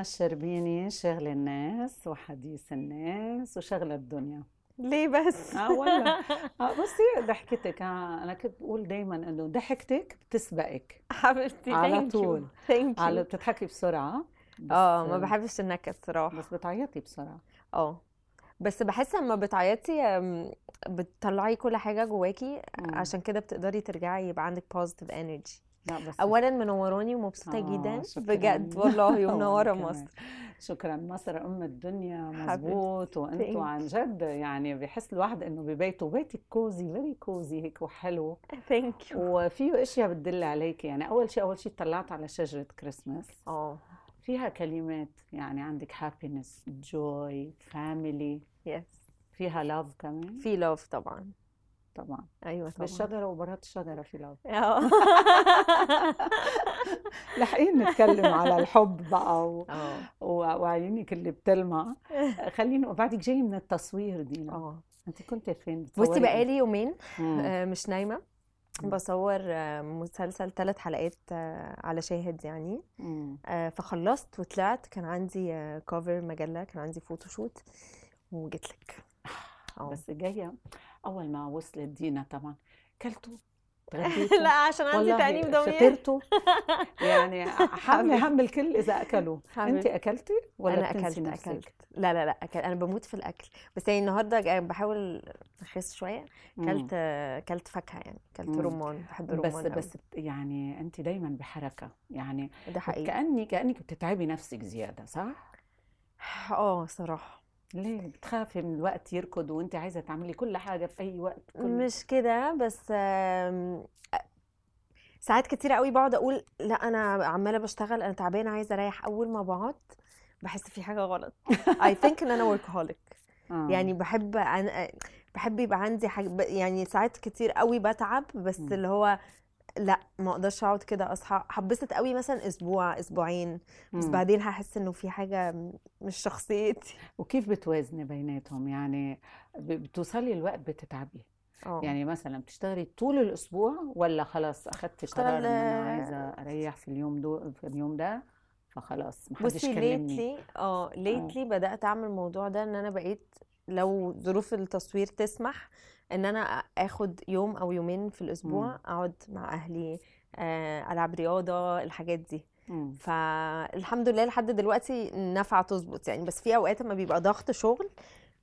الشربيني شغل الناس وحديث الناس وشغل الدنيا. ليه بس؟ آه ولا آه بصي ضحكتك. آه أنا كنت بقول دايما إنه ضحكتك بتسبقك. حبيبتي على طول. thank على بتضحكي بسرعة بس- آه ما بحبش النكد صراحة. بس بتعيطي بسرعة. آه. بس بحس لما بتعيطي بتطلعي كل حاجة جواكي. عشان كده بتقدري ترجعي يبقى عندك positive energy اولا منوراني ومبسوطة آه، جدا. بجد والله ومنورة. مصر. شكرا. مصر أم الدنيا. مزبوط وأنتوا عن جد يعني بحس الواحد إنه ببيته بيتك cozy very cozy هيك وحلو. thank you وفيه إشياء بتدل عليك. يعني أول شيء أول شيء طلعت على شجرة كريسماس آه. فيها كلمات يعني عندك happiness joy family yes فيها love كمان. في love طبعا. طبعا أيوه طبعا. بالشجرة وبرات الشجرة في love آه. لاحقين نتكلم على الحب بقى و... آه. و... وعيونك اللي بتلمع. خليني وبعدك جاي من التصوير دينا آه. أنت كنت فين بصي؟ بقالي يومين. آه، مش نايمة. بصور آه، مسلسل ثلاث حلقات آه، على شاهد يعني. آه، فخلصت وطلعت كان عندي cover مجلة كان عندي photoshoot وجيت لك. بس جاية. أول ما وصلت دينا طبعا كلتوا تغديتوا لا عشان عندي تأنيب ضمير. فطرتوا. يعني حمل هم الكل إذا اكلوا انت. أكلتي ولا أنا أكلت نفسك؟ أكلت. لا لا لا أكل. أنا بموت في الأكل. بس يعني النهارده جا- بحاول أخس شوية. اكلت اكلت فاكهة يعني. اكلت. رمان. بحب بس الرمان قوي. بس يعني انت دايما بحركة. يعني ده حقيقي. كأني كأنك بتتعبي نفسك زيادة صح؟ آه صراحة. ليه بتخافي من الوقت يركض وانت عايزة تعملي كل حاجة في أي وقت كل... مش كده بس ساعات كتير قوي بقعد أقول لا أنا عمالة بشتغل أنا تعبانة عايزة أريح أول ما بقعد بحس في حاجة غلط I think إن أنا workaholic آه. يعني بحب أنا بحب يبقى عندي حاجة يعني ساعات كتير قوي بتعب بس. اللي هو لا ما أقدرش اقعد كده اصحى هبسط قوي مثلا أسبوع أسبوعين بس مم. بعدين هحس إنه في حاجة مش شخصيتي. وكيف بتوازني بيناتهم؟ يعني بتوصلي الوقت بتتعبي. آه. يعني مثلا بتشتغلي طول الأسبوع ولا خلاص بشتغل، قرار إن أنا آه، عايزة أريح في اليوم دو في اليوم ده؟ فخلاص محدش كلمني. lately آه lately بدأت أعمل الموضوع ده إن أنا بقيت لو ظروف التصوير تسمح إن أنا آخد يوم أو يومين في الأسبوع مم. أقعد مع أهلي آه، ألعب رياضة الحاجات دي. مم. فالحمد لله لحد دلوقتي نافعه تظبط يعني. بس في أوقات لما بيبقى ضغط شغل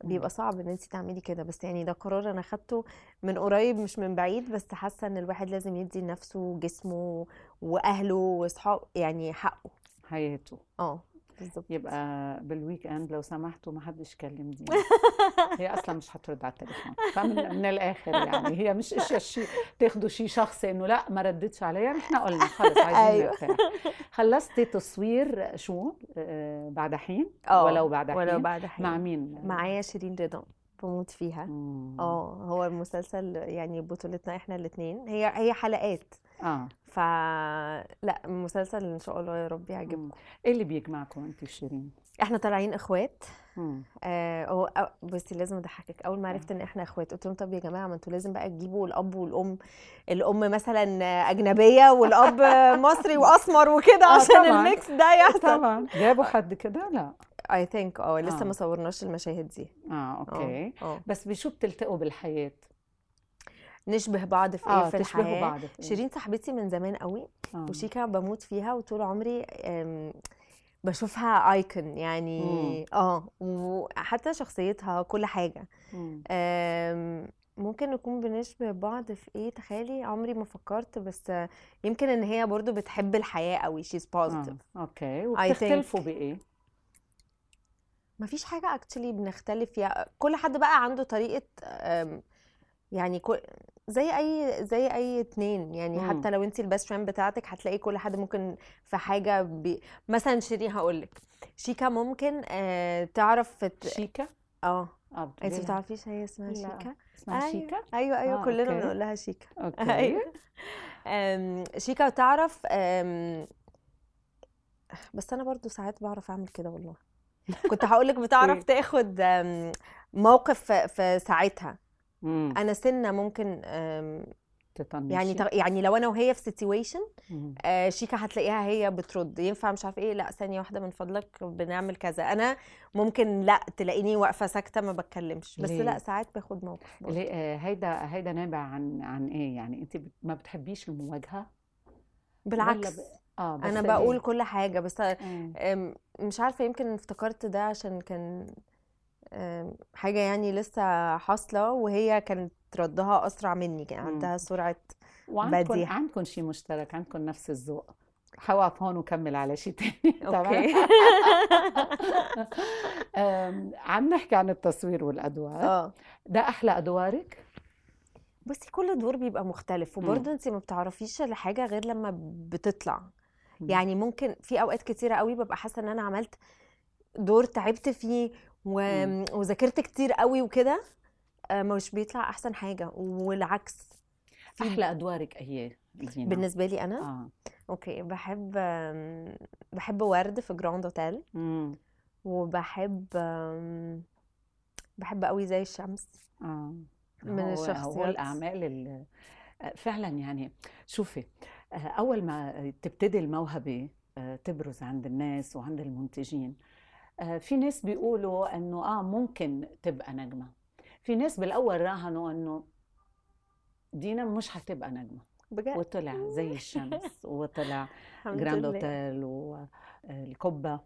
بيبقى صعب إن انت تعملي كده. بس يعني ده قرار أنا خدته من قريب مش من بعيد. بس حاسة إن الواحد لازم يدي لنفسه وجسمه وأهله واصحابه يعني حقه. حياته. آه. بالظبط يبقى بال weekend لو سمحتوا ما حدش كلم دي هي أصلا مش هترد على التليفون فمن من الآخر يعني. هي مش اشياء شيء تاخدوا شيء شخصي إنه لأ ما ردتش عليا إحنا قلنا خلص عايزين أيوة. خلصتي تصوير شو؟ آه، بعد حين آه ولو بعد حين. ولو بعد حين. مع مين؟ معايا شيرين رضا بموت فيها. آه هو المسلسل يعني بطولتنا إحنا الاثنين هي هي حلقات. آه ف لأ مسلسل إن شاء الله يا رب يعجبكم. إيه اللي بيجمعكم أنت وشيرين؟ إحنا طالعين إخوات. آه هو أو- بصي لازم أضحكك أول ما عرفت إن إحنا إخوات قلت لهم طب يا جماعة ما أنتوا لازم بقى تجيبوا الأب والأم الأم مثلا أجنبية والأب مصري وأسمر وكده آه، عشان. ال mix ده يحصل طبعا جابوا حد كده لأ I think آه لسه آه. ما صورناش المشاهد دي آه آه okay آه بس بشو بتلتقوا بالحياة؟ نشبه بعض في إيه آه في تشبهوا الحياة بعض في إيه؟ شيرين صاحبتي من زمان قوي آه. وشيكا بموت فيها وطول عمري بشوفها icon يعني مم. آه وحتى شخصيتها كل حاجة مم. ممكن نكون بنشبه بعض في إيه تخيلي عمري ما فكرت بس آه، يمكن إن هي برضو بتحب الحياة قوي she's positive آه okay وبتختلفوا بإيه؟ مفيش حاجة actually بنختلف فيها كل حد بقى عنده طريقة يعني كل زي أي زي أي اتنين يعني مم. حتى لو انت ال best friend بتاعتك هتلاقي كل حد ممكن في حاجة بي... مثلا شيرين هقولك شيكا ممكن آه تعرف ت... شيكا؟ آه آه انت بتعرفيش هي اسمها لا. شيكا اسمها أيوة. شيكا؟ أيوه أيوه آه، كلنا. بنقول لها شيكا أوكي أيوه أم، شيكا وتعرف أم، بس أنا برضو ساعات بعرف أعمل كده والله كنت هقولك بتعرف إيه؟ تاخد أم، موقف في ساعتها مم. أنا سنة ممكن أم، تطنشي يعني تغ... يعني لو أنا وهي في situation. آه شيكا هتلاقيها هي بترد ينفع مش عارف إيه لأ ثانية واحدة من فضلك بنعمل كذا أنا ممكن لأ تلاقيني واقفة ساكتة ما بتكلمش بس ليه؟ لأ ساعات باخد موقف. ليه آه، هيدا هيدا نابع عن عن إيه يعني انت ما بتحبيش المواجهة بالعكس ب... بس أنا؟ بقول كل حاجة بس آه. مش عارفة يمكن افتكرت ده عشان كان حاجة يعني لسه حاصلة وهي كانت ردها أسرع مني كان. عندها سرعة وعندكم بديهة. عندكم شيء مشترك عندكم نفس الذوق حوقف هون وكمل على شيء تاني؟ أوكي عم نحكي عن التصوير والأدوار آه ده أحلى أدوارك بصي كل دور بيبقى مختلف. وبرضه انت ما بتعرفيش الحاجة غير لما بتطلع مم. يعني ممكن في أوقات كتيرة قوي ببقى حاسة إن أنا عملت دور تعبت فيه و... مم. وذاكرت كتير قوي وكده آه، مش بيطلع أحسن حاجة والعكس. أحلى أدوارك إيه دينا بالنسبة لي أنا آه. أوكي بحب بحب ورد في جراند اوتيل امم. وبحب بحب قوي زي الشمس. آه. من هو- هو الشخصيات. الأعمال ال- فعلا يعني شوفي آه، أول ما تبتدي الموهبة آه، تبرز عند الناس وعند المنتجين آه، في ناس بيقولوا إنه آه ممكن تبقى نجمة. في ناس بالأول راهنوا إنه دينا مش حتبقى نجمة. بجد؟ وطلع زي الشمس وطلع جراند أوتيل والقبه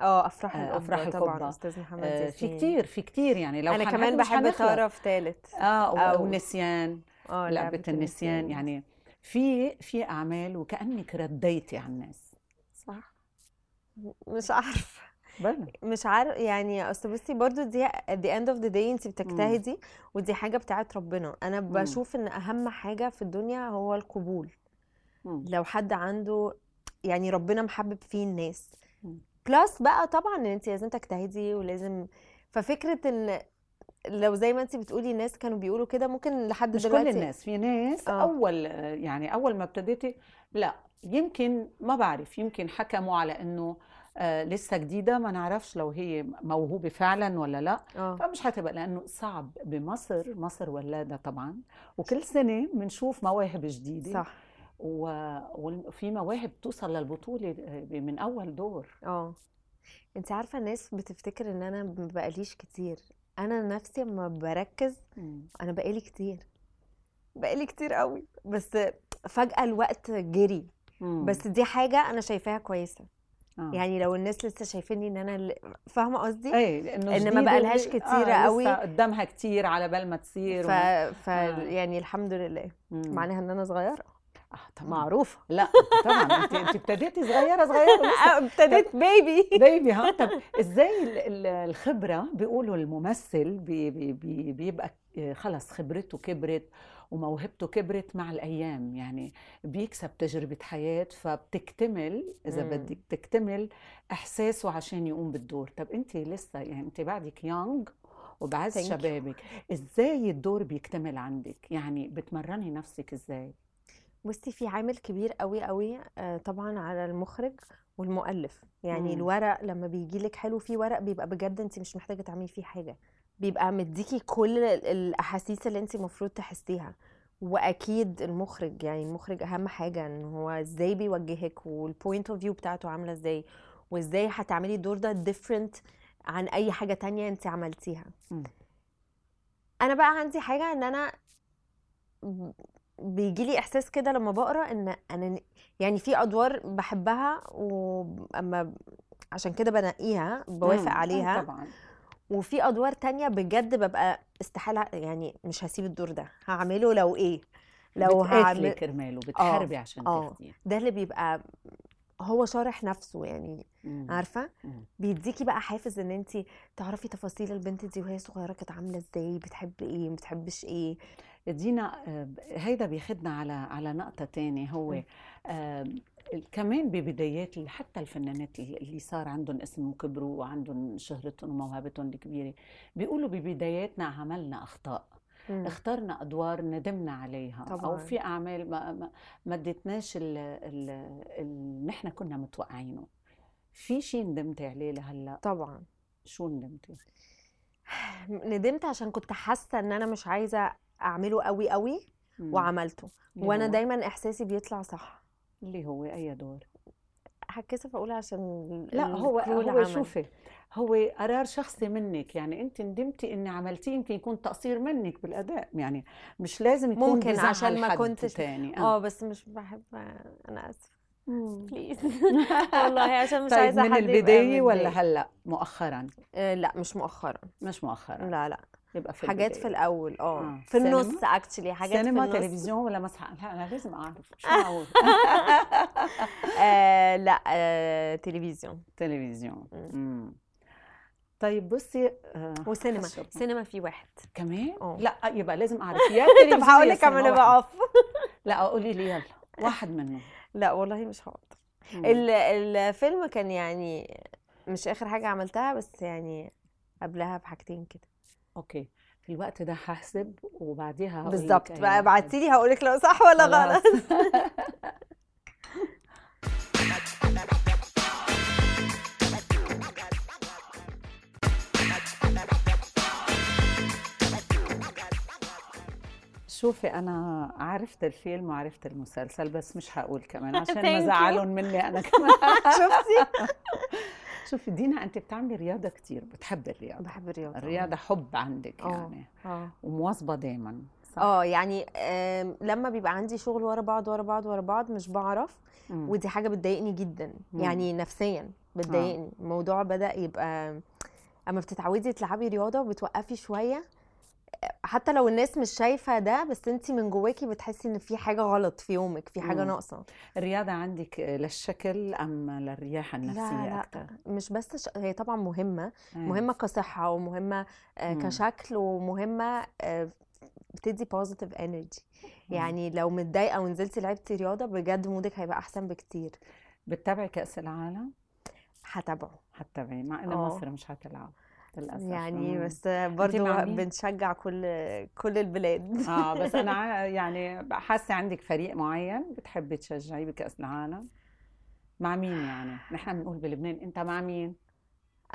آه أفراح آه، القبه أفراح طبعا القبة. أستاذ محمد آه، في كتير في كتير يعني. لو أنا كمان بحب. طرف ثالث آه أو- والنسيان آه لعبة النسيان. يعني في في أعمال وكأنك رديتي على الناس. صح؟ مش عارفة. مش عارف يعني أصل بصي برضو دي the end of the day انت بتجتهدي ودي حاجة بتاعت ربنا أنا بشوف إن أهم حاجة في الدنيا هو القبول مم. لو حد عنده يعني ربنا محبب فيه الناس. بلس بقى طبعا إن انت لازم تجتهدي ولازم ففكرة إن لو زي ما انت بتقولي الناس كانوا بيقولوا كده ممكن لحد مش دلوقتي كل الناس في ناس آه. أول يعني أول ما ابتديتي لا يمكن ما بعرف يمكن حكموا على إنه آه لسه جديدة ما نعرفش لو هي موهوبة فعلا ولا لأ. آه. فمش هتبقى لأنه صعب بمصر مصر ولادة طبعا. وكل سنة بنشوف مواهب جديدة. صح. و- وفي مواهب توصل للبطولة من أول دور. آه. أنت عارفة الناس بتفتكر إن أنا ما بقاليش كتير. أنا نفسي لما بركز أنا بقالي كتير. بقالي كتير قوي. بس فجأة الوقت جري. مم. بس دي حاجة أنا شايفاها كويسة. آه. يعني لو الناس لسه شايفيني إن أنا اللي- فاهمة قصدي؟ إيه لأنه إن ما بقالهاش اللي- كتيرة آه قوي. لسه قدامها كتير على بال ما تصير ف... ف... آه. يعني الحمد لله مم. معناها إن أنا صغيرة آه طبعا معروفة لا طبعا انت انت ابتديتي صغيرة صغيرة ابتديت بيبي بيبي ها طب إزاي ال- ال- الخبرة بيقولوا الممثل بي بي بي بيبقى خلص خبرته كبرت وموهبته كبرت مع الأيام يعني بيكسب تجربة حياة فبتكتمل إذا مم. بدك تكتمل إحساسه عشان يقوم بالدور طب أنت لسه يعني أنت بعدك young وبعز Thank you. شبابك إزاي الدور بيكتمل عندك يعني بتمرني نفسك إزاي بصي في عامل كبير قوي قوي آه، طبعا على المخرج والمؤلف يعني مم. الورق لما بيجي لك حلو فيه ورق بيبقى بجد أنت مش محتاجة تعملي فيه حاجة بيبقى مديكي كل ال- الأحاسيس اللي انت المفروض تحسيها وأكيد المخرج يعني المخرج أهم حاجة إن هو إزاي بيوجهك وال point of view بتاعته عاملة إزاي وإزاي هتعملي الدور ده different عن أي حاجة تانية انت عملتيها مم. أنا بقى عندي حاجة إن أنا بيجي لي إحساس كده لما بقرأ إن أنا يعني في أدوار بحبها وأما عشان كده بنقيها بوافق. آه عليها طبعا وفي أدوار تانية بجد ببقى استحالة يعني مش هسيب الدور ده هعمله لو إيه لو هعمل كرماله بتحاربي عشان آه. تاخديه ده اللي بيبقى هو شارح نفسه يعني مم. عارفة مم. بيديكي بقى حافز إن انت تعرفي تفاصيل البنت دي وهي صغيرة كانت عاملة إزاي بتحب إيه ما بتحبش إيه دينا آه، هيدا بياخدنا على على نقطة تانية هو. آه، كمان ببدايات حتى الفنانات اللي صار عندهم اسم وكبروا وعندهم شهرتهم وموهبتهم الكبيرة بيقولوا ببداياتنا عملنا أخطاء مم. اخترنا أدوار ندمنا عليها طبعاً. في أعمال ما ما اديتناش ال- ال- اللي نحن كنا متوقعينه في شيء ندمتي عليه لهلأ طبعا شو ندمتي؟ ندمت عشان كنت حاسة إن أنا مش عايزة أعمله قوي قوي. وعملته وأنا دايما إحساسي بيطلع صح اللي هو أي دور؟ هتكسف أقول عشان لا هو هو. شوفي هو قرار شخصي منك يعني أنت ندمتي إني عملتيه يمكن يكون تقصير منك بالأداء يعني مش لازم يكون ممكن عشان ما كنتش- تاني. آه. بس مش بحب أنا اسفه. please والله عشان مش طيب عايزة من حد البداية ولا. هلأ؟ مؤخرا؟ آه، لا مش مؤخرا. مش مؤخرا. لا لا. يبقى في حاجات في البداية. الأول آه آه. في سينما؟ النص actually حاجات سينما في النص تلفزيون ولا مسرح لا أنا لازم أعرف شو آه لا آه تلفزيون تلفزيون مم. مم. طيب بصي آه، وسينما. سينما في واحد كمان آه. لا يبقى لازم أعرف يا طب هقول لك واحد. اقف لا قولي لي يلا واحد منهم لا والله مش هقدر الفيلم كان يعني مش آخر حاجة عملتها بس يعني قبلها بحاجتين كده أوكي في الوقت ده هحسب وبعديها هقول بالظبط بقى. ابعتي لي هقول لك لو صح ولا. غلط شوفي أنا عرفت الفيلم وعرفت المسلسل بس مش هقول كمان عشان ما. زعلون مني أنا كمان شفتي شوفي دينا أنت بتعملي رياضة كتير بتحبي الرياضة. بحب الرياضة. الرياضة حب عندك آه. يعني. آه. ومواظبة دايما. آه يعني لما بيبقى عندي شغل ورا بعض ورا بعض ورا بعض مش بعرف. مم. ودي حاجة بتضايقني جدا. مم. يعني نفسيا بتضايقني. الموضوع بدأ يبقى أما بتتعودي تلعبي رياضة وبتوقفي شوية حتى لو الناس مش شايفة ده بس انت من جواكي بتحسي ان في حاجة غلط في يومك في حاجة. ناقصة. الرياضة عندك للشكل أم للرياحه النفسيه لا لا أكثر مش بس ش... هي طبعا مهمة مهمة كصحة ومهمة آه،. كشكل ومهمة آه، بتدي positive energy يعني لو متضايقة ونزلتي لعبتي رياضة بجد مودك هيبقى أحسن بكتير. بتتابعي كأس العالم؟ هتابعه. حتتابعي مع ان آه. مصر مش هتلعب. للأسف يعني مم. بس مين؟ بنشجع كل كل البلاد آه بس أنا يعني حاسة عندك فريق معين بتحبي تشجعيه بكأس العالم مع مين يعني نحن بنقول بلبنان أنت مع مين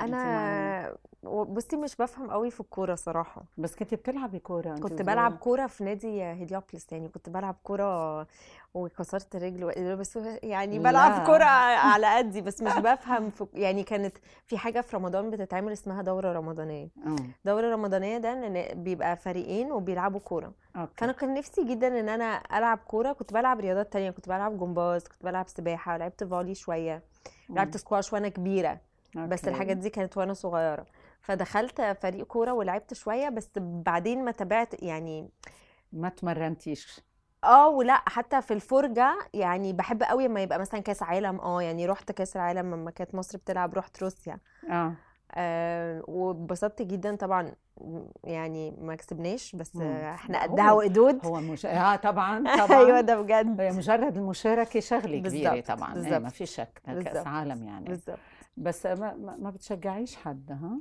أنا بصي مش بفهم قوي في الكورة صراحة. بس كنت بتلعبي كوره كنت. بلعب كورة في نادي هيليوبلس يعني كنت بلعب كورة وكسرت رجل بس يعني. بلعب كورة على قدي بس مش بفهم في يعني كانت في حاجة في رمضان بتتعمل اسمها دورة رمضانية. آه. دورة رمضانية ده إن بيبقى فريقين وبيلعبوا كورة. فأنا كان نفسي جدا إن أنا ألعب كورة. كنت بلعب رياضات تانية. كنت بلعب جمباز كنت بلعب سباحة لعبت volley شوية لعبت سكواش وأنا كبيرة. بس أوكي. الحاجات دي كانت وأنا صغيرة. فدخلت فريق كورة ولعبت شوية بس بعدين ما تابعت يعني ما تمرنتيش آه ولا حتى في الفرجة يعني بحب قوي لما يبقى مثلا كأس عالم. آه يعني رحت كأس العالم لما كانت مصر بتلعب رحت روسيا. آه. آه واتبسطت جدا طبعا. يعني ما كسبناش بس. آه، إحنا قدها وقدود. هو مش آه طبعا طبعا. أيوه ده بجد. هي مجرد المشاركة شغلة كبيرة طبعا. بالظبط. ما في شك كأس. عالم يعني. بالظبط. بس ما, ما بتشجعيش حد ها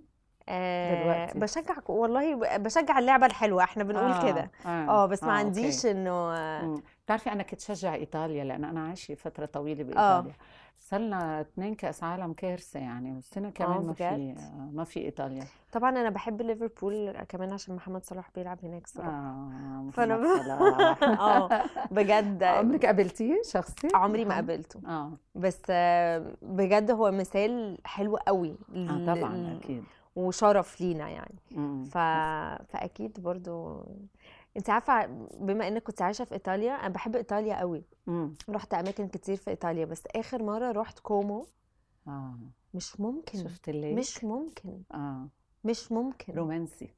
آه دلوقتي. بشجع والله بشجع اللعبة الحلوة إحنا بنقول آه، كده آه, آه بس ما أوكي. عنديش إنه آه،. بتعرفي أنا كنت شجع إيطاليا لأن أنا عايشة فترة طويلة آه. بإيطاليا. صار لنا اثنين كأس عالم كارثة يعني والسنة كمان ما في؟ آه، ما في إيطاليا. طبعا أنا بحب ليفربول كمان عشان محمد صلاح بيلعب هناك صراحة. آه فأنا آه بجد. عمرك قابلتيه شخصي عمري ما؟ قابلته. آه. بس آه، بجد هو مثال حلو قوي آه طبعا أكيد. وشرف لينا يعني. ف... فأكيد برضو انت عارفة بما انك كنت عايشة في إيطاليا أنا بحب إيطاليا قوي. مم. رحت أماكن كتير في إيطاليا بس آخر مرة رحت كومو. آه. مش ممكن. شفت الليل مش ممكن. آه. مش ممكن. رومانسي.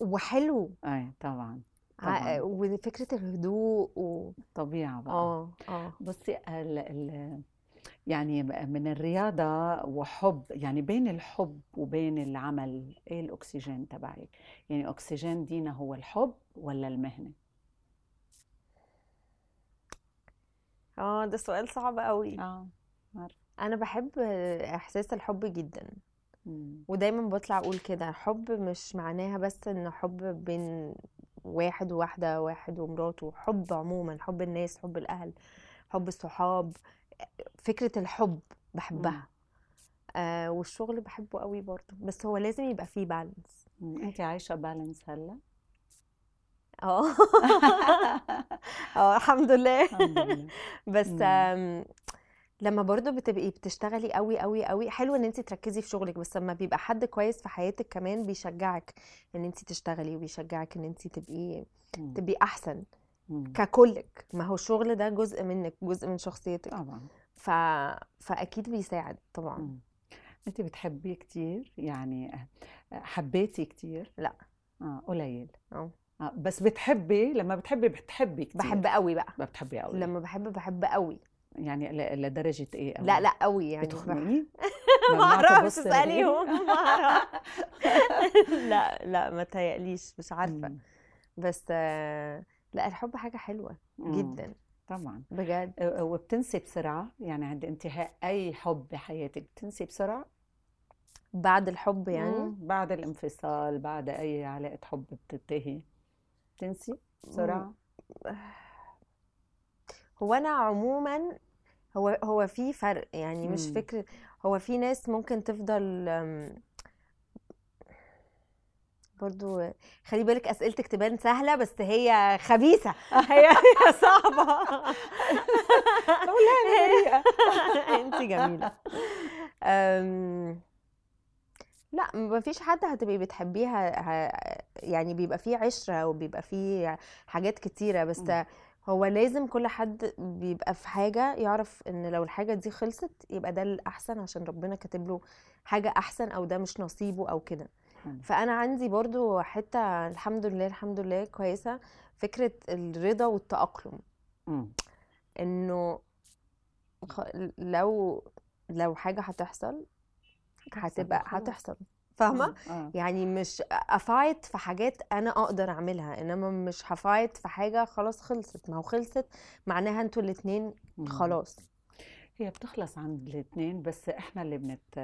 وحلو. أي طبعا. طبعا. وفكرة الهدوء و... طبيعة بقى. آه آه. بصي ال ال يعني من الرياضة وحب يعني بين الحب وبين العمل إيه الأكسجين تبعك؟ يعني أكسجين دينا هو الحب ولا المهنة؟ آه ده سؤال صعب قوي آه عارفة أنا بحب إحساس الحب جدا. مم. ودايما بطلع أقول كده حب مش معناها بس إن حب بين واحد وواحدة واحد ومراته. حب عموما حب الناس حب الأهل حب الصحاب. فكرة الحب بحبها. آه والشغل بحبه قوي برضه. بس هو لازم يبقى فيه بالانس. انت عايشة بالانس هلا؟ آه آه الحمد لله بس مم. آم، لما برضو بتبقي بتشتغلي قوي قوي قوي حلو إن انت تركزي في شغلك بس لما بيبقى حد كويس في حياتك كمان بيشجعك إن انت تشتغلي وبيشجعك إن انت تبقي مم. تبقي أحسن. ككلك ما هو الشغل ده جزء منك جزء من شخصيتك طبعا ف... فأكيد بيساعد طبعا. انت بتحبيه كتير يعني آه، حبيتي كتير لأ. آه قليل آه آه. بس بتحبي لما بتحبي بتحبي كتير. بحب قوي بقى. ما بتحبي قوي. لما بحب بحب قوي. يعني لدرجة إيه؟ قوي لا لا قوي يعني. بح... بتخنقيه ما أعرفش لإيه؟ ما اعرف لا لا ما تهيأليش مش عارفة. مم. بس آه، لا الحب حاجة حلوة مم. جدا. طبعا. بجد. وبتنسي بسرعة يعني عند انتهاء أي حب بحياتك بتنسي بسرعة؟ بعد الحب يعني؟ مم. بعد الانفصال بعد أي علاقة حب بتنتهي. بتنسي بسرعة؟ هو أنا عموما هو هو في فرق يعني مش مم. فكره هو في ناس ممكن تفضل برضو خلي بالك أسئلتك تبان سهلة بس هي خبيثة. هي هي صعبة. انت جميلة. لأ مفيش حد هتبقي بتحبيها ه- يعني بيبقى فيه عشرة وبيبقى فيه حاجات كتيرة بس مم. هو لازم كل حد بيبقى في حاجة يعرف إن لو الحاجة دي خلصت يبقى ده الأحسن عشان ربنا كاتب له حاجة أحسن أو ده مش نصيبه أو كده. فأنا عندي برضو حتة الحمد لله الحمد لله كويسة فكرة الرضا والتأقلم. إنه لو لو حاجة هتحصل هتبقى. هتحصل فاهمة؟ آه. يعني مش افايت في حاجات أنا أقدر أعملها إنما مش هفايت في حاجة خلاص خلصت ما هو خلصت معناها أنتوا الاتنين مم. خلاص هي بتخلص عند الاثنين بس إحنا اللي بنت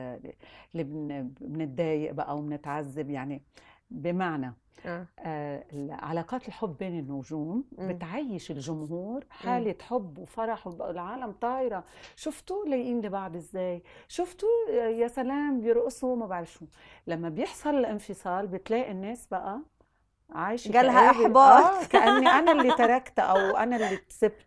اللي بن... بنتضايق بقى وبنتعذب يعني بمعنى آه. آه علاقات الحب بين النجوم مم. بتعيش الجمهور حالة حب وفرح وبقى العالم طايرة. شفتوا لايقين لبعض إزاي؟ شفتوا آه، يا سلام بيرقصوا ما بعرف شو. لما بيحصل الانفصال بتلاقي الناس بقى عايشة جالها كآبة إحباط. آه كأني أنا اللي تركت أو أنا اللي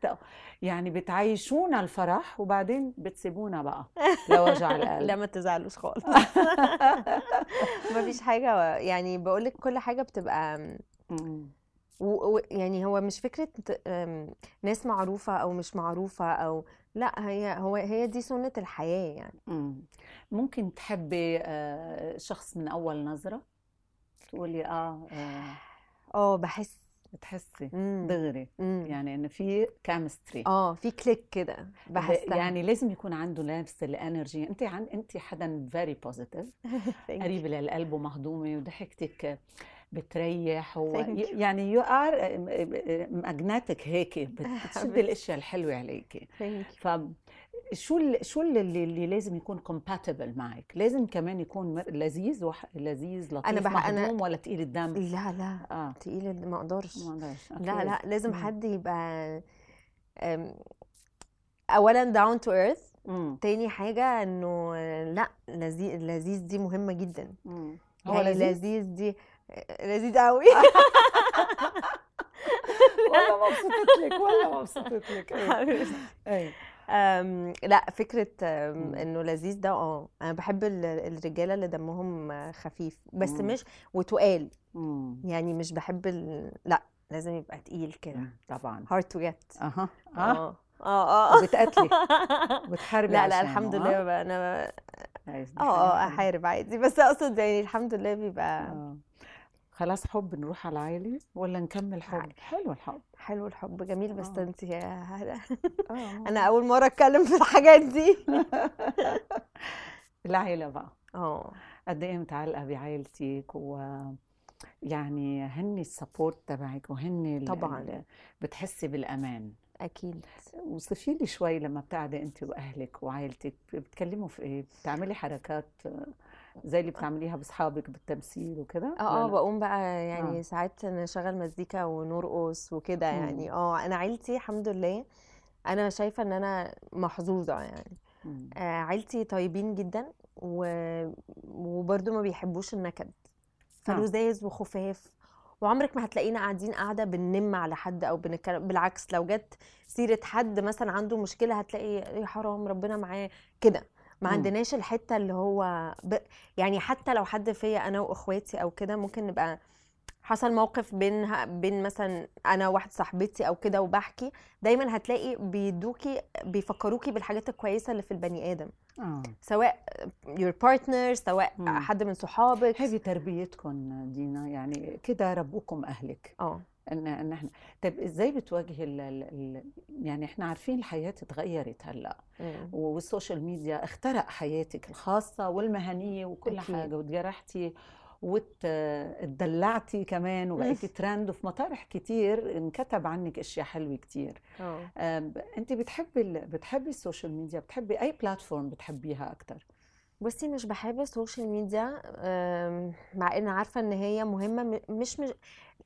أو يعني بتعيشونا الفرح وبعدين بتسيبونا بقى. لوجع القلب. لا ما تزعلوش خالص. مفيش حاجة يعني بقولك كل حاجة بتبقى مم. و... و... يعني هو مش فكرة أم، ناس معروفة أو مش معروفة أو لا هي هو هي دي سنة الحياة يعني. مم. ممكن تحبي آه، شخص من أول نظرة؟ تقولي آه آه، آه بحس بتحسي مم. دغري مم. يعني إنه في chemistry آه في click كده بحسها يعني لازم يكون عنده نفس ال energy أنت عن أنت حدا very positive. قريبة للقلب ومهضومة وضحكتك بتريح و... يعني you are magnetic هيك بت- بتشد. الاشياء الحلوه عليكي. ف شو ال... شو اللي, اللي لازم يكون compatible معك لازم كمان يكون لذيذ وح... لذيذ لطيف أنا بح- أنا- ولا تقيل الدم لا لا آه تقيل ما أقدرش ما أقدرش. لا. لا لازم مم. حد يبقى أم، اولا to earth مم. تاني حاجة إنه لا لذيذ لذيذ دي مهمة جدا مم. هو يعني لذيذ دي لذيذ قوي والله مبسوطة لك والله مبسوطة لك. إيه أم، لأ مم. إنه لذيذ ده آه. أنا بحب ال- الرجالة اللي دمهم خفيف بس مم. مش وتقال. مم. يعني مش بحب ال... لأ لازم يبقى تقيل كده. طبعا. Hard to get. أها. آه. آه. آه آه. وبتقتلي. بتحاربي لأ لأ الحمد آه؟ لله بقى أنا آه آه. أحارب عادي. بس أقصد يعني الحمد لله بيبقى آه. خلاص حب نروح على العائلة ولا نكمل حب؟ عائلة. حلو الحب. حلو الحب. جميل بس آه. انت آه. أنا أول مرة أتكلم في الحاجات دي. العائلة بقى. آه. قد إيه متعلقة بعائلتك و يعني هن السبورت تبعك وهن طبعاً. بتحسي بالأمان. أكيد. وصفي لي شوي لما بتقعدي انت وأهلك وعائلتك بتتكلموا في إيه؟ بتعملي حركات؟ آه، زي اللي بتعمليها بأصحابك بالتمثيل وكده آه آه؟ بقوم بقى يعني آه. ساعات نشغل مزيكا ونرقص وكده. يعني آه أنا عيلتي الحمد لله أنا شايفة إن أنا محظوظة يعني. آه عيلتي طيبين جدا و... وبرضه ما بيحبوش النكد فلذاذ وخفاف وعمرك ما هتلاقينا قاعدين قاعدة بننم على حد أو بنتكلم بالعكس لو جت سيرة حد مثلا عنده مشكلة هتلاقي يا حرام ربنا معاه كده ما مم. عندناش الحتة اللي هو ب... يعني حتى لو حد فيا أنا وإخواتي أو كده ممكن نبقى حصل موقف بين بين مثلا أنا واحدة صاحبتي أو كده وبحكي دايما هتلاقي بيدوكي بيفكروكي بالحاجات الكويسة اللي في البني آدم. آه. سواء your partner سواء مم. حد من صحابك. هذه تربيتكم دينا يعني كده ربوكم أهلك. آه. إن إن إحنا طيب إزاي بتواجهي ال... ال... ال... يعني إحنا عارفين الحياة اتغيرت هلأ مم. وال social media اخترق حياتك الخاصة والمهنية وكل أكيد. حاجة وتجرحتي وتدلعتي كمان وبقيتي ترند وفي مطارح كتير انكتب عنك أشياء حلوة كتير آه آم، أنت بتحبي ال... بتحبي ال social media بتحبي أي platform بتحبيها أكتر بصي مش بحب ال social media أم، مع إن عارفة إن هي مهمة م- مش مش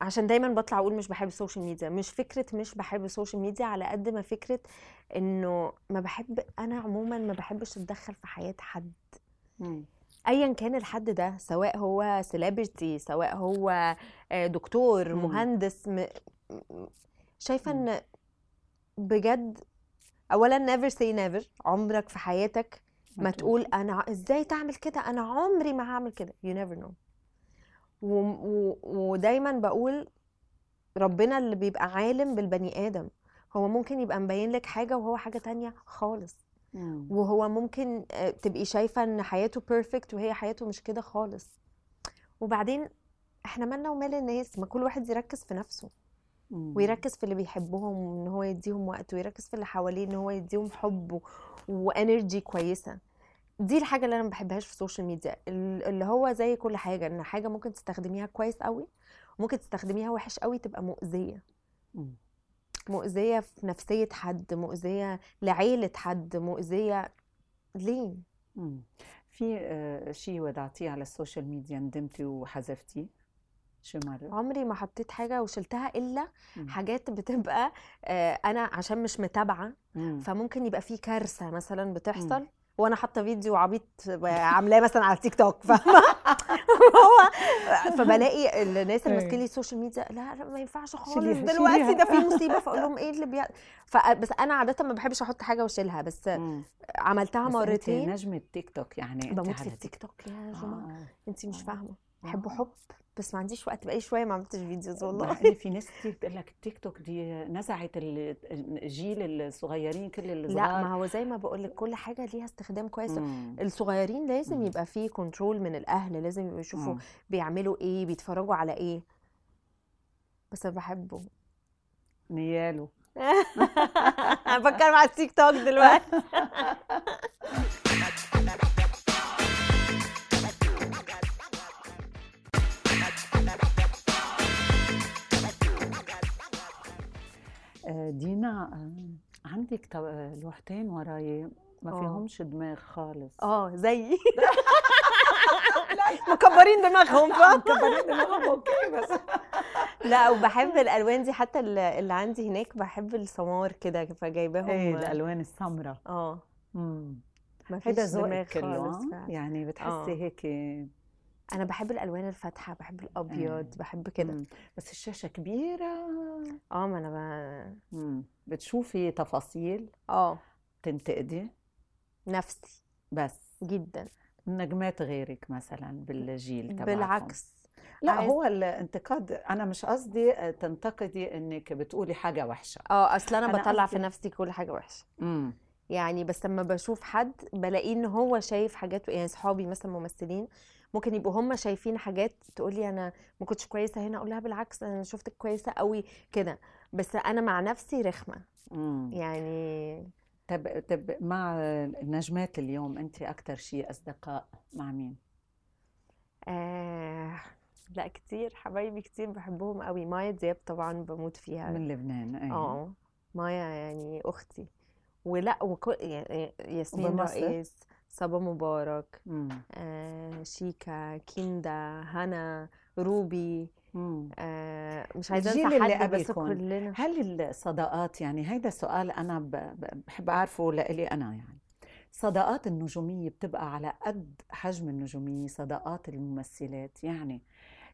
عشان دايما بطلع أقول مش بحب ال social media مش فكرة مش بحب ال social media على قد ما فكرة إنه ما بحب أنا عموما ما بحبش أتدخل في حياة حد ايا كان الحد ده سواء هو celebrity سواء هو آه، دكتور مم. مهندس م... م- شايفة مم. إن بجد اولا never say never عمرك في حياتك ما تقول أنا إزاي تعمل كده؟ أنا عمري ما هعمل كده. You never know. و... و... ودايما بقول ربنا اللي بيبقى عالم بالبني آدم. هو ممكن يبقى مبين لك حاجة وهو حاجة تانية خالص. مم. وهو ممكن آه، تبقي شايفة إن حياته بيرفكت وهي حياته مش كده خالص. وبعدين إحنا مالنا ومال الناس؟ ما كل واحد يركز في نفسه. مم. ويركز في اللي بيحبهم إن هو يديهم وقت ويركز في اللي حواليه إن هو يديهم حب و energy كويسة. دي الحاجة اللي أنا ما بحبهاش في ال social media ال- اللي هو زي كل حاجة إن حاجة ممكن تستخدميها كويس قوي ممكن تستخدميها وحش قوي تبقى مؤذية مم. مؤذية في نفسية حد مؤذية لعيلة حد مؤذية ليه مم. في آه، شيء وضعتيه على ال social media ندمتي وحذفتيه شو مرة؟ عمري ما حطيت حاجة وشلتها إلا مم. حاجات بتبقى آه، أنا عشان مش متابعة مم. فممكن يبقى في كارثة مثلا بتحصل وأنا حاطه فيديو عبيط عاملاه مثلا على تيك توك فاهمة هو فبلاقي الناس اللي ماسكين لي ال social media لا لا ما ينفعش خالص دلوقتي. ده في مصيبة فأقول لهم إيه اللي بي ف... بس أنا عاده ما بحبش أحط حاجة وأشيلها بس مم. عملتها مرتين نجمة تيك توك يعني بموت في التيك توك يا جماعة آه. أنت مش آه. فاهمة بحبه. حب بس ما عنديش وقت بقالي شوية ما عملتش videos والله إن في ناس كتير بتقول لك التيك توك دي نزعت ال- الجيل الصغيرين كل لا الصغار ما هو زي ما بقول لك كل حاجة ليها استخدام كويس مم. الصغيرين لازم مم. يبقى فيه control من الأهل لازم يبقوا يشوفوا مم. بيعملوا إيه بيتفرجوا على إيه بس أنا بحبه نياله أنا بفكر مع التيك توك دلوقتي دينا آه، عندك تو- لوحتين وراي ما آه. فيهمش دماغ خالص آه زيي مكبرين دماغهم؟ مكبرين دماغهم okay بس لا وبحب الألوان دي حتى اللي عندي هناك بحب السمار كده فجايباهم إيه الألوان السمراء آه ما هيدا فيش دماغ خالص آه؟ يعني بتحسي آه. هيك أنا بحب الألوان الفاتحة بحب الأبيض آه. بحب كده. مم. بس الشاشة كبيرة. آه. ما أنا ب... مم. بتشوفي تفاصيل آه. تنتقدي؟ نفسي. بس. جدا. نجمات غيرك مثلا بالجيل تبعكم؟ بالعكس. لا عايز- هو الانتقاد أنا مش قصدي تنتقدي إنك بتقولي حاجة وحشة. آه أصل أنا أنا بطلع في نفسي كل حاجة وحشة. إمم. يعني بس لما بشوف حد بلاقيه إن هو شايف حاجات يعني صحابي مثلا ممثلين ممكن يبقوا هم شايفين حاجات تقولي أنا ما كنتش كويسة هنا أقول لها بالعكس أنا شفتك كويسة قوي كده. بس أنا مع نفسي رخمة. امم يعني طب طب مع النجمات اليوم أنت أكثر شيء أصدقاء مع مين؟ آه لا كتير حبايبي كتير بحبهم قوي مايا دياب طبعا بموت فيها. من لبنان اي آه مايا يعني أختي. ولا وكل يعني ياسمين؟ رئيس. صبا مبارك آه شيكا كيندا هنا روبي آه مش عايزة انسى اللي حد بس قبلكم، كلنا. هل الصداقات يعني هيدا سؤال أنا بحب أعرفه لإلي أنا يعني. صداقات النجومية بتبقى على قد حجم النجومية صداقات الممثلات. يعني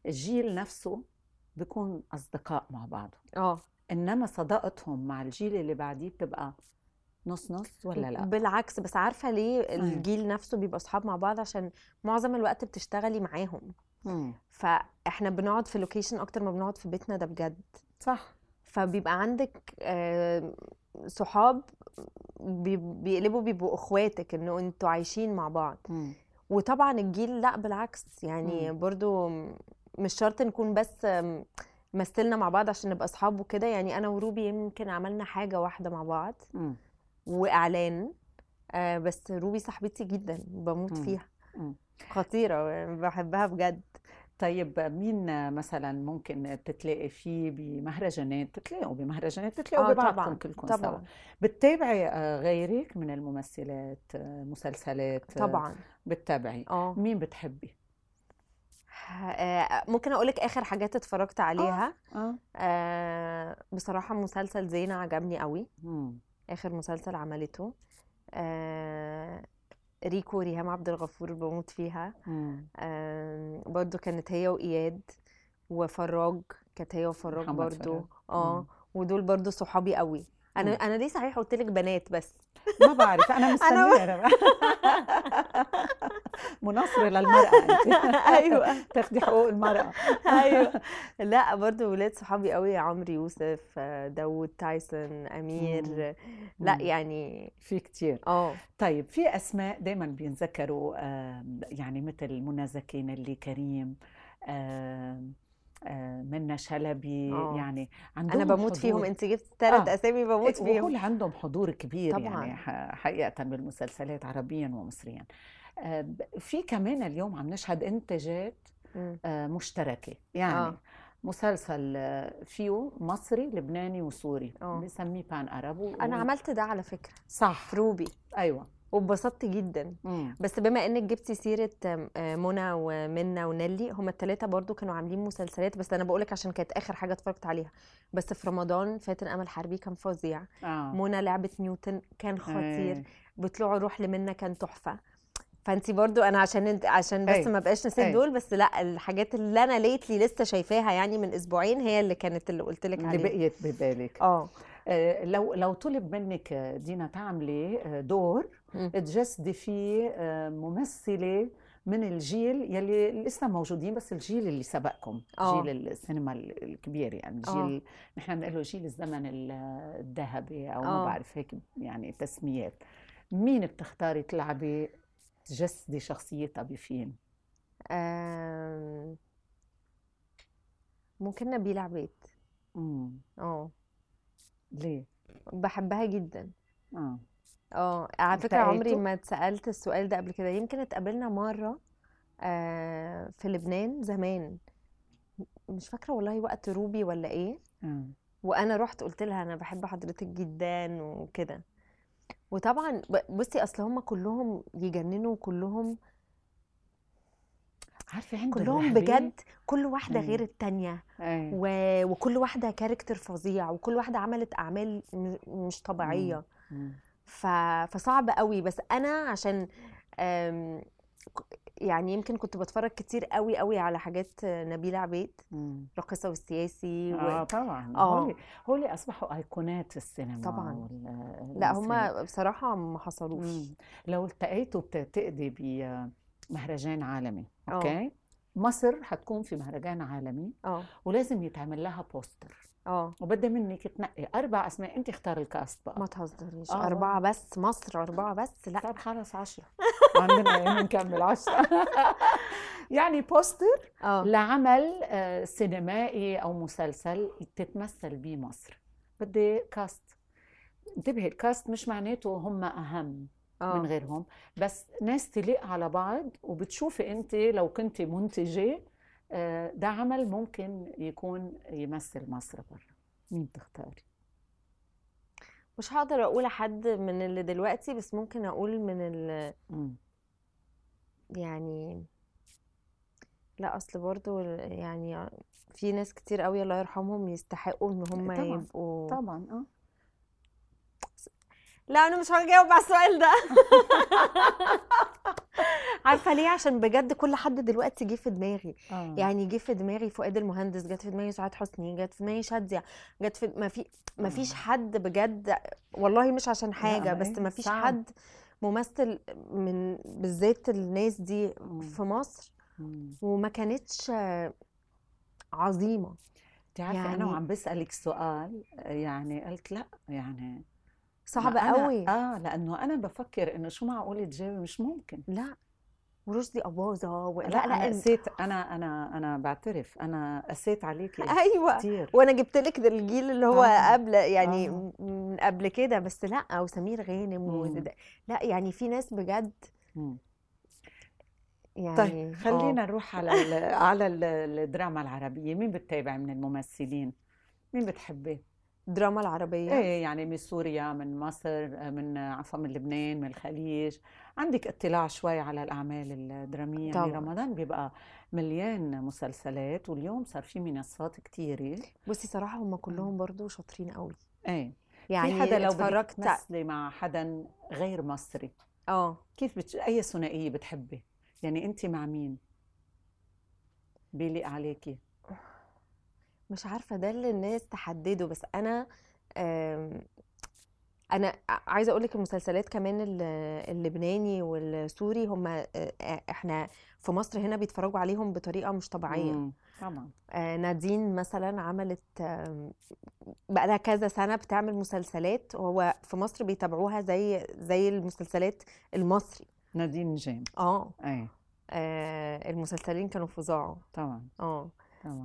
الجيل نفسه بيكون أصدقاء مع بعض آه. إنما صداقتهم مع الجيل اللي بعديه بتبقى نص نص ولا لأ؟ بالعكس بس عارفة ليه الجيل نفسه بيبقى اصحاب مع بعض؟ عشان معظم الوقت بتشتغلي معاهم. مم. فإحنا بنقعد في location أكتر ما بنقعد في بيتنا ده بجد. صح. فبيبقى عندك صحاب بي- بيقلبوا بيبقوا إخواتك إنه أنتوا عايشين مع بعض. مم. وطبعا الجيل لأ بالعكس. يعني مم. برضو مش شرط نكون بس مثلنا مع بعض عشان نبقى اصحاب وكده. يعني أنا وروبي يمكن عملنا حاجة واحدة مع بعض. مم. وإعلان. آه، بس روبي صاحبتي جدا بموت. فيها. خطيرة يعني بحبها بجد. طيب مين مثلا ممكن تتلاقي فيه بمهرجانات؟ تتلاقوا بمهرجانات تتلاقوا آه ببعضكم طبعا كلكم سوا. طبعا. بتتابعي آه، غيرك من الممثلات آه، مسلسلات آه، طبعا. بتتابعي؟ آه. مين بتحبي؟ آه، ممكن أقول لك آخر حاجات اتفرجت عليها. آه. آه بصراحة مسلسل زينة عجبني قوي. مم. آخر مسلسل عملته آه ريكو ريهام عبد الغفور بموت فيها. آه برضو كانت هي وإياد وفراج كانت هي وفراج برضو. آه. ودول برضو صحابي قوي أنا. أنا ليه صحيح قلت لك بنات بس؟ ما بعرف أنا مستنية أنا مناصرة للمرأة أنت. أيوه. تاخدي حقوق المرأة. أيوه. لا برضو ولاد صحابي قوي عمرو يوسف آه، داوود تايسون أمير. لا. يعني في كتير. آه. طيب في أسماء دائما بينذكروا يعني مثل منى زكي نيلي كريم آم، منى شلبي آه. يعني عندهم أنا بموت فيهم حضور. انت جبت ثلاث آه. أسامي بموت إيه، فيهم وهول عندهم حضور كبير طبعاً. يعني ح- حقيقة بالمسلسلات عربيا ومصريا آه، في كمان اليوم عم نشهد إنتاجات. آه، مشتركة يعني آه. مسلسل آه، فيه مصري لبناني وسوري آه. بنسميه بان ارب و- أنا عملت ده على فكرة صح روبي أيوه واتبسطت جدا. مم. بس بما إنك جبتي سيرة آه، منى ومنى ونيلي هما الثلاثه برضو كانوا عاملين مسلسلات بس أنا بقولك عشان كانت آخر حاجة اتفرجت عليها. بس في رمضان فاتن امل حربي كان فظيع. آه. منى لعبه نيوتن كان خطير. إيه. بطلوع روح لمنى كان تحفة. فأنتي برضو أنا عشان انت عشان بس أي. ما بقاش نسيت. دول بس لأ الحاجات اللي أنا ليتلي لسه شايفاها يعني من أسبوعين هي اللي كانت اللي قلت لك اللي عليها. بقيت ببالك. آه آه، لو لو طلب منك آه، دينا تعملي آه، دور. تجسدي فيه آه، ممثلة من الجيل يلي لسه موجودين بس الجيل اللي سبقكم آه. جيل السينما ال- الكبير يعني آه. جيل نحن بنقول له جيل الزمن ال- الذهبي أو ما آه. بعرف هيك يعني تسميات مين بتختاري تلعبي تجسدي شخصيتها بفيلم ممكن نبيلة عبيد آه ليه؟ بحبها جدا. آه. آه على فكرة عمري؟ ما اتسألت السؤال ده قبل كده. يمكن اتقابلنا مرة آه في لبنان زمان. مش فاكرة والله وقت روبي ولا إيه. آه. وأنا رحت قلت لها أنا بحب حضرتك جدا وكده. وطبعا بصي أصل هم كلهم يجننوا كلهم عارفة عندهم كلهم رهبة. بجد كل أيوة. غير التانية إيه و... وكل واحدة كاركتر فظيع وكل واحدة عملت أعمال م... مش طبيعية مم. ف... فصعب قوي بس أنا عشان أم... يعني يمكن كنت بتفرج كتير قوي قوي على حاجات نبيلة عبيد مم. راقصة والسياسي و... آه طبعا آه. هولي هولي أصبحوا أيقونات السينما طبعاً. وال- لا. هما بصراحة ما حصلوش. لو التقيتوا بتقضي بمهرجان عالمي آه. okay؟ مصر حتكون في مهرجان عالمي آه. ولازم يتعمل لها poster آه. وبدي منك تنقي أربع أسماء انت اختار ال cast بقى. ما تهزريش. آه. أربعة بس مصر أربعة بس لا. طب خلص عشرة. عندنا أيام نكمل عشرة. يعني poster آه. لعمل آه، سينمائي أو مسلسل تتمثل به مصر. بدي كاست انتبهي الكاست مش معناته هم أهم. من آه. غيرهم. بس ناس تليق على بعض وبتشوفي انت لو كنت منتجة آه، ده عمل ممكن يكون يمثل مصر برا مين بتختاري مش هقدر أقول حد من اللي دلوقتي بس ممكن أقول من ال... يعني لا أصل برضو يعني في ناس كتير قوي الله يرحمهم يستحقوا إن هم طبعاً، يبقوا طبعا آه. لا أنا مش هجاوب على السؤال ده عارفة ليه عشان بجد كل حد دلوقتي جه في دماغي آه. يعني جه في دماغي فؤاد المهندس جت في دماغي سعاد حسني جت في دماغي شادية جت في ما في ما فيش آه. حد بجد والله مش عشان حاجة بس ما فيش. حد ممثل من بالذات الناس دي. في مصر. وما كانتش عظيمة انت عارفه أنا يعني- وعم بسألك سؤال يعني قلت لأ يعني صعب أنا- قوي آه لأنه أنا بفكر إنه شو معقول تجاوب مش ممكن لا ورشدي أباظة و... لا, لا إن- قسيت أنا أنا أنا بعترف أنا قسيت عليكي أيوه كثير وأنا جبت لك الجيل اللي هو آه. قبل يعني آه. من قبل كده بس لأ وسمير غانم. وده لأ يعني في ناس بجد مم. يعني طيب. خلينا نروح على ال على ال- الدراما العربية مين بتتابع من الممثلين مين بتحبي الدراما العربية؟ إيه يعني من سوريا من مصر من عفوا من لبنان من الخليج. عندك اطلاع شوي على الأعمال الدرامية يعني طبعاً. رمضان بيبقى مليان مسلسلات واليوم صار في منصات كتيرة. بصي صراحة هم كلهم برضو شاطرين قوي. إيه. يعني في حدا لو اتفرجت تمثلي مع حدا غير مصري آه. كيف بتش... أي ثنائية بتحبي؟ يعني انت مع مين؟ بيليق عليكي؟ مش عارفة ده اللي الناس تحدده بس أنا أنا عايزة أقول لك المسلسلات كمان ال- اللبناني والسوري هم إحنا في مصر هنا بيتفرجوا عليهم بطريقة مش طبيعية. طبعا. آه، نادين مثلا عملت بقى لها كذا سنة بتعمل مسلسلات هو في مصر بيتابعوها زي زي المسلسلات المصري. نادين نجام آه. إيه آه، المسلسلين كانوا فظاع. طبعا. آه.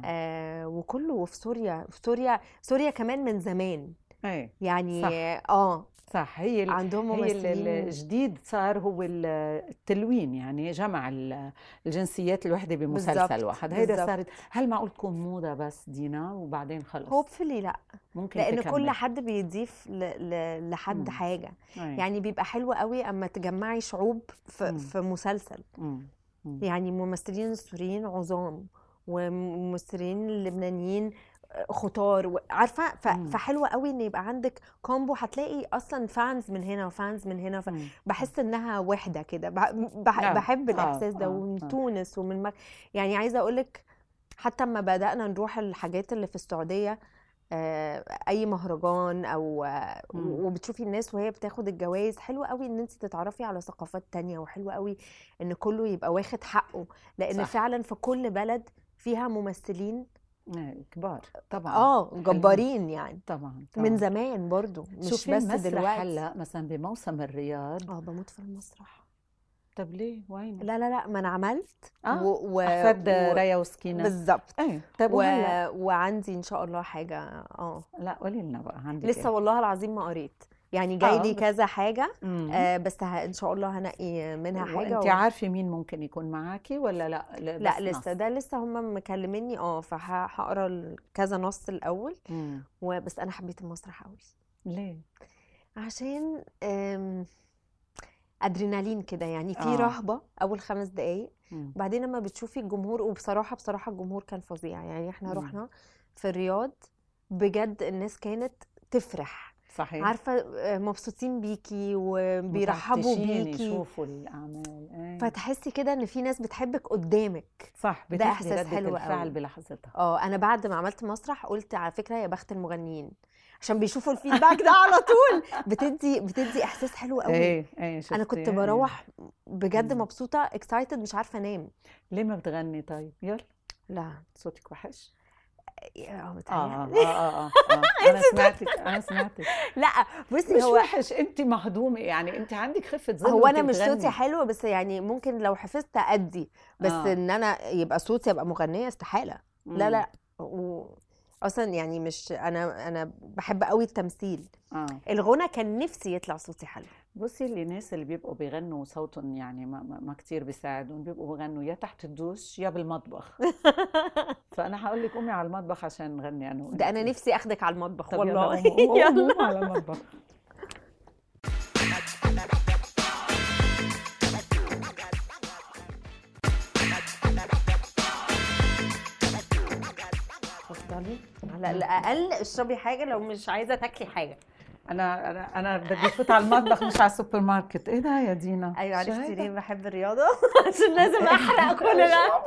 آه، وكله في سوريا في سوريا سوريا كمان من زمان إيه يعني صح. آه صح هي ال... عندهم هي ممثلين الجديد صار هو ال- التلوين يعني جمع ال- الجنسيات الوحدة بمسلسل واحد هيدا. صارت هل معقول تكون موضة بس دينا وبعدين خلص hopefully لا ممكن لأن تكمل. كل حد بيضيف ل... ل... لحد مم. حاجة أيه. يعني بيبقى حلو قوي أما تجمعي شعوب في, مم. في مسلسل مم. مم. يعني ممثلين السوريين عظام وممثلين اللبنانيين خطار و- عارفة ف- مم. فحلوة قوي إن يبقى عندك combo هتلاقي أصلا fans من هنا و fans من هنا مم. بحس إنها وحدة كده بح- بح- آه، بحب آه، الإحساس ده آه، ومن آه. تونس ومن مك... يعني عايزة أقول لك حتى أما بدأنا نروح الحاجات اللي في السعودية آه، أي مهرجان أو آه، مم. وبتشوفي الناس وهي بتاخد الجوائز حلو قوي إن أنت تتعرفي على ثقافات تانية وحلو قوي إن كله يبقى واخد حقه لأن صح. فعلا في كل بلد فيها ممثلين إيه، كبار. طبعا. آه جبارين يعني. طبعا من طبعاً. زمان برضو مش شوفي بس دلوقتي. هلا مثلا بموسم الرياض. آه بموت في المسرح. طب ليه؟ وين لا لا لا ما أنا عملت. آه، و... و... احفاد و... ريا وسكينة. بالظبط. إيه طيب و... وهلا؟ وعندي إن شاء الله حاجة آه. لا قولي لنا بقى عندك لسه والله العظيم ما قريت. يعني جاي آه، لي كذا حاجة؟ آه بس. إن شاء الله هنقي منها حاجة وانت و... عارفة مين ممكن يكون معاكي ولا لأ لأ لسه؟ ده لسه هم مكلميني آه فهقرا كذا نص الأول مم. وبس أنا حبيت المسرح قوي ليه عشان أدرينالين كده يعني في آه. رهبة أول خمس دقايق مم. وبعدين لما بتشوفي الجمهور وبصراحة بصراحة الجمهور كان فظيع يعني إحنا مم. رحنا في الرياض بجد الناس كانت تفرح صحيح. عارفة آه، مبسوطين بيكي وبيرحبوا بيكي. يشوفوا الأعمال. إيه. فتحسي كده إن في ناس بتحبك قدامك. صح ده ردة حلو الفعل قوي. بلحظتها. آه أنا بعد ما عملت مسرح قلت على فكرة يا بخت المغنيين عشان بيشوفوا الفيدباك ده على طول. بتدي بتدي إحساس حلو قوي. إيه إيه أنا؟ كنت إيه. بروح بجد مم. مبسوطة اكسايتد مش عارفة أنام. ليه ما بتغني طيب؟ يلا. لا. صوتك وحش. آه آه. آه آه, آه. أنا سمعتك أنا سمعتك لا بصي مش هو وحش أنت مهضومة يعني أنت عندك خفة ظل هو أنا مش صوتي. حلو بس يعني ممكن لو حفظت أدي بس آه. إن أنا يبقى صوتي ابقى مغنية استحالة لا. لا و... أصلا يعني مش أنا أنا بحب قوي التمثيل. آه. الغنى كان نفسي يطلع صوتي حلو. بصي اللي الناس اللي بيبقوا بيغنوا صوتهم يعني ما, ما, كتير بيساعدهم بيبقوا بيغنوا يا تحت الدوش يا بالمطبخ. فأنا هقول لك قومي على المطبخ عشان نغني أنا ده أنا. نفسي أخدك على المطبخ طب يلا والله. يلا. قوموا على المطبخ. اتفضلي على الأقل اشربي حاجة لو مش عايزة تاكلي حاجة. أنا أنا أنا بدي افوت على المطبخ مش على السوبر ماركت. إيه ده يا دينا؟ أيوه عرفتي؟ ليه بحب الرياضة؟ عشان لازم أحرق كل ده.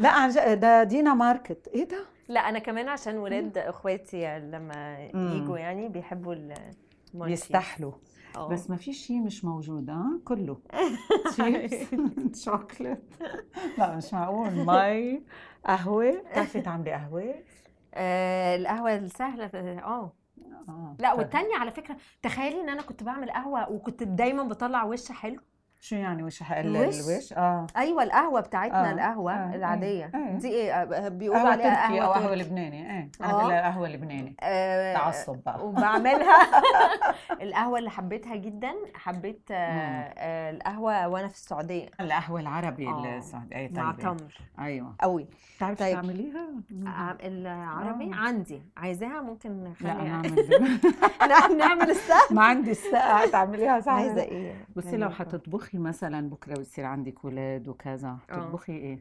لا عن ده دينا market. إيه ده؟ لا أنا كمان عشان ولاد إخواتي لما. يجوا يعني بيحبوا ال market بيستحلوا. آه. بس ما في شيء مش موجود ها؟ كله. chips chocolate لا مش معقول. مي قهوة. بتعرفي تعملي قهوة؟ آه القهوة السهلة آه آه لا. والتانية على فكرة تخيلي إن أنا كنت بعمل قهوة وكنت دايما بطلع وش حلو شو يعني وش الوش؟ الوش؟ آه. أيوه القهوة بتاعتنا آه، القهوة آه، العادية. آه. دي إيه آه، بيقولوا قهوة عليها تركي أو قهوة قهوه. لبناني. إيه آه. اعملها قهوة لبناني. آه، تعصب بقى. وبعملها. القهوة اللي حبيتها جدا حبيت آه،. آه، القهوة وأنا في السعودية. القهوة العربي آه، السعودي أي مع. تمر أيوه. قوي. بتعرفي طيب. تعمليها؟ ع- العربي آه. عندي. عايزاها؟ ممكن لا نخليها. أنا نعم نعمل السهل ما عندي الساعة. تعمليها صح عايزه إيه؟ بصي لو حتطبخي مثلا بكرة بيصير عندك ولاد وكذا آه. تطبخي إيه؟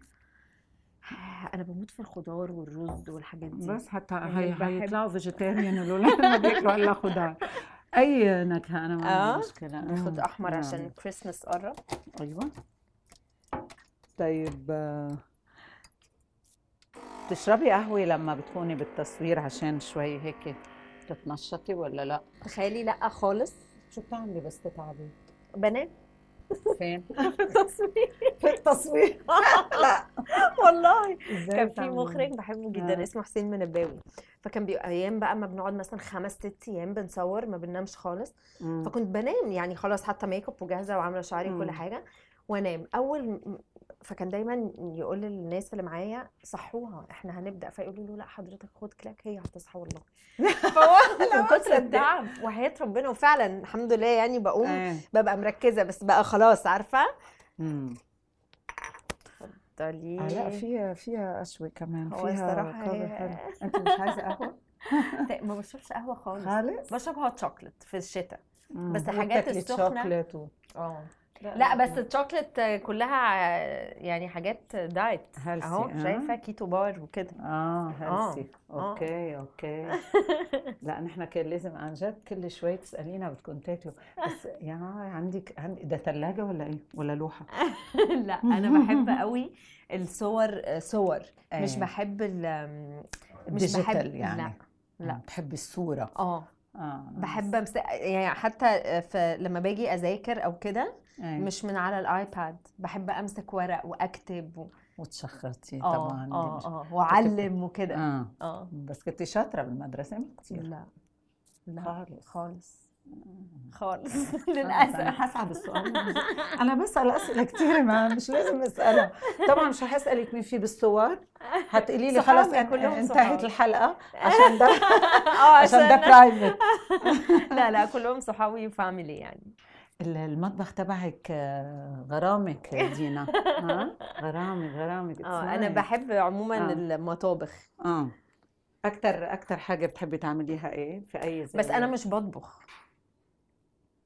أنا بموت في الخضار والرز والحاجات دي بس حتى يعني هي هيطلعوا فيجيتيريان الاولاد ما بياكلوا إلا خضار أي نكهة أنا ما آه. عندي مشكلة ناخد آه. أحمر آه. عشان كريسمس قرب أيوه طيب آه، تشربي قهوة لما بتكوني بالتصوير عشان شوي هيك تتنشطي ولا لا؟ تخيلي لأ خالص شو بتعملي بس تتعبي؟ بنام فين؟ في التصوير في التصوير لا والله كان في؟ مخرج بحبه جدا آه. اسمه حسين منباوي فكان بيبقى أيام بقى ما بنقعد مثلا خمس ست أيام بنصور ما بننامش خالص مم. فكنت بنام يعني خلاص حتى ميك اب وجاهزة وعاملة شعري وكل. حاجة وأنام أول فكان دايما يقول للناس اللي معايا صحوها إحنا هنبدأ فيقولوا له لا حضرتك خد كلاكيت هي هتصحى والله فهو من كتر. التعب وحياة ربنا وفعلا الحمد لله يعني بقوم آه. ببقى مركزة بس بقى خلاص عارفة. اتفضلي آه لا فيها فيها أشوي كمان هو فيها حلو أنت مش عايزة قهوة؟ ما بشربش قهوة خالص خالص؟ بشرب hot chocolate في الشتاء. بس شوكليت و... آه لا بس الشوكليت كلها يعني حاجات diet أهو آه. شايفة keto bar وكده. آه healthy آه. okay okay. لا نحن كان لازم عن جد كل شوي تسألينا تاكلوا بس يا عندك عندي ده ثلاجه ولا إيه؟ ولا لوحة؟ لا أنا بحب قوي الصور صور. مش إيه. بحب ال مش digital بحب يعني. لا لا. بتحبي الصورة. آه. آه بحب أمس... يعني حتى في لما باجي أذاكر أو كده إيه. مش من على ال iPad. بحب أمسك ورق وأكتب و... وتشخبطي. آه طبعا آه آه وأعلم وكده. آه. آه. بس كنتي شاطرة بالمدرسة ما كثير لا. لا خالص. خالص. خالص. أنا للاسف حسحب السؤال. أنا بسأل أسئلة كثير ما مش لازم أسألها. طبعا مش رح اسالك مين في بالصور. هتقولي لي كلهم انتهت. الحلقة. عشان ده عشان ده برايفت لا لا كلهم صحابي وفاميلي يعني. المطبخ تبعك آه، غرامك دينا ها غرامك غرامك آه it's أنا nice. بحب عموما آه. المطابخ آه أكثر أكثر حاجة بتحبي تعمليها إيه في أي زي بس أنا مش بطبخ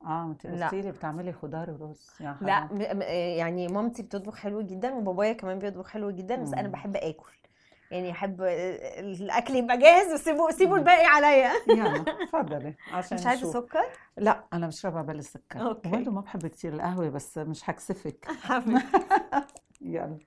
آه انت لا. قلتي لي بتعملي خضار ورز يا لا حرام. يعني مامتي بتطبخ حلو جدا وبابايا كمان بيطبخ حلو جدا بس أنا. بحب آكل يعني أحب الأكل يبقى جاهز وسيبوا سيبوا. الباقي عليا. يلا تفضلي عشان مش عايزة. سكر؟ لا أنا بشربها بلا سكر. وبرضه ما بحب كثير القهوة بس مش حكسفك حبيبي. يلا.